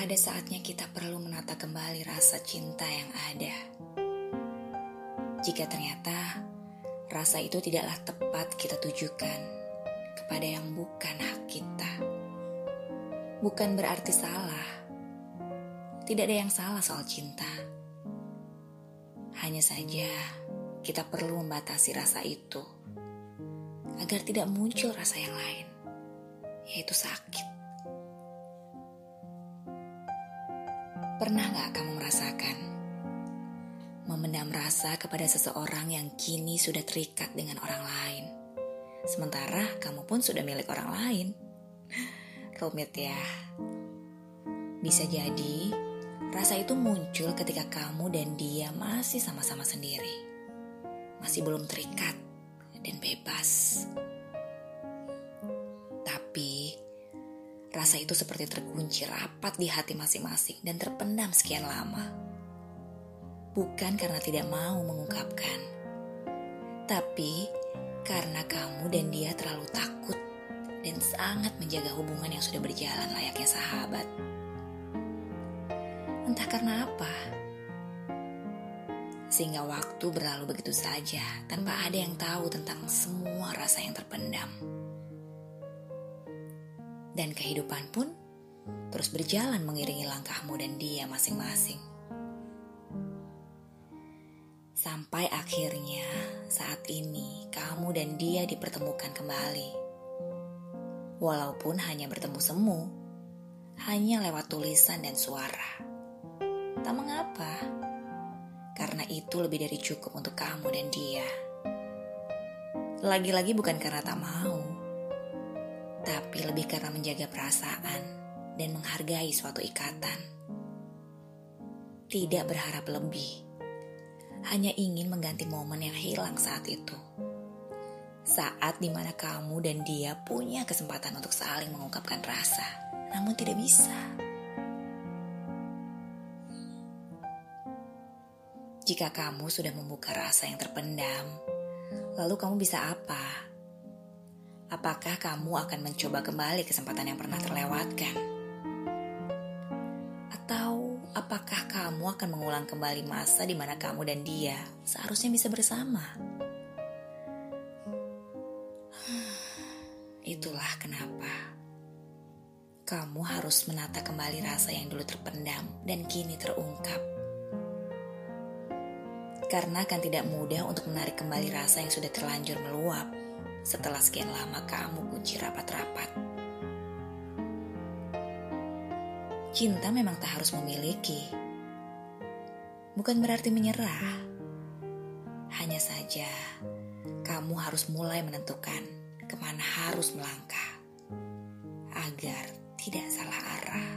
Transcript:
ada saatnya kita perlu menata kembali rasa cinta yang ada. Jika ternyata rasa itu tidaklah tepat kita tujukan kepada yang bukan hak kita. Bukan berarti salah. Tidak ada yang salah soal cinta. Hanya saja kita perlu membatasi rasa itu agar tidak muncul rasa yang lain, yaitu sakit. Pernah gak kamu merasakan memendam rasa kepada seseorang yang kini sudah terikat dengan orang lain, sementara kamu pun sudah milik orang lain? Rumit ya. Bisa jadi rasa itu muncul ketika kamu dan dia masih sama-sama sendiri, masih belum terikat dan bebas. Rasa itu seperti terkunci rapat di hati masing-masing dan terpendam sekian lama. Bukan karena tidak mau mengungkapkan, tapi karena kamu dan dia terlalu takut dan sangat menjaga hubungan yang sudah berjalan layaknya sahabat. Entah karena apa, sehingga waktu berlalu begitu saja tanpa ada yang tahu tentang semua rasa yang terpendam dan kehidupan pun terus berjalan mengiringi langkahmu dan dia masing-masing. Sampai akhirnya saat ini kamu dan dia dipertemukan kembali. Walaupun hanya bertemu semu, hanya lewat tulisan dan suara. Tak mengapa, karena itu lebih dari cukup untuk kamu dan dia. Lagi-lagi bukan karena tak mau, tapi lebih karena menjaga perasaan dan menghargai suatu ikatan. Tidak berharap lebih, hanya ingin mengganti momen yang hilang saat itu. Saat di mana kamu dan dia punya kesempatan untuk saling mengungkapkan rasa, namun tidak bisa. Jika kamu sudah membuka rasa yang terpendam, lalu kamu bisa apa? Apakah kamu akan mencoba kembali kesempatan yang pernah terlewatkan? Atau apakah kamu akan mengulang kembali masa di mana kamu dan dia seharusnya bisa bersama? Itulah kenapa kamu harus menata kembali rasa yang dulu terpendam dan kini terungkap. Karena akan tidak mudah untuk menarik kembali rasa yang sudah terlanjur meluap setelah sekian lama kamu kunci rapat-rapat. Cinta memang tak harus memiliki. Bukan berarti menyerah. Hanya saja kamu harus mulai menentukan ke mana harus melangkah agar tidak salah arah.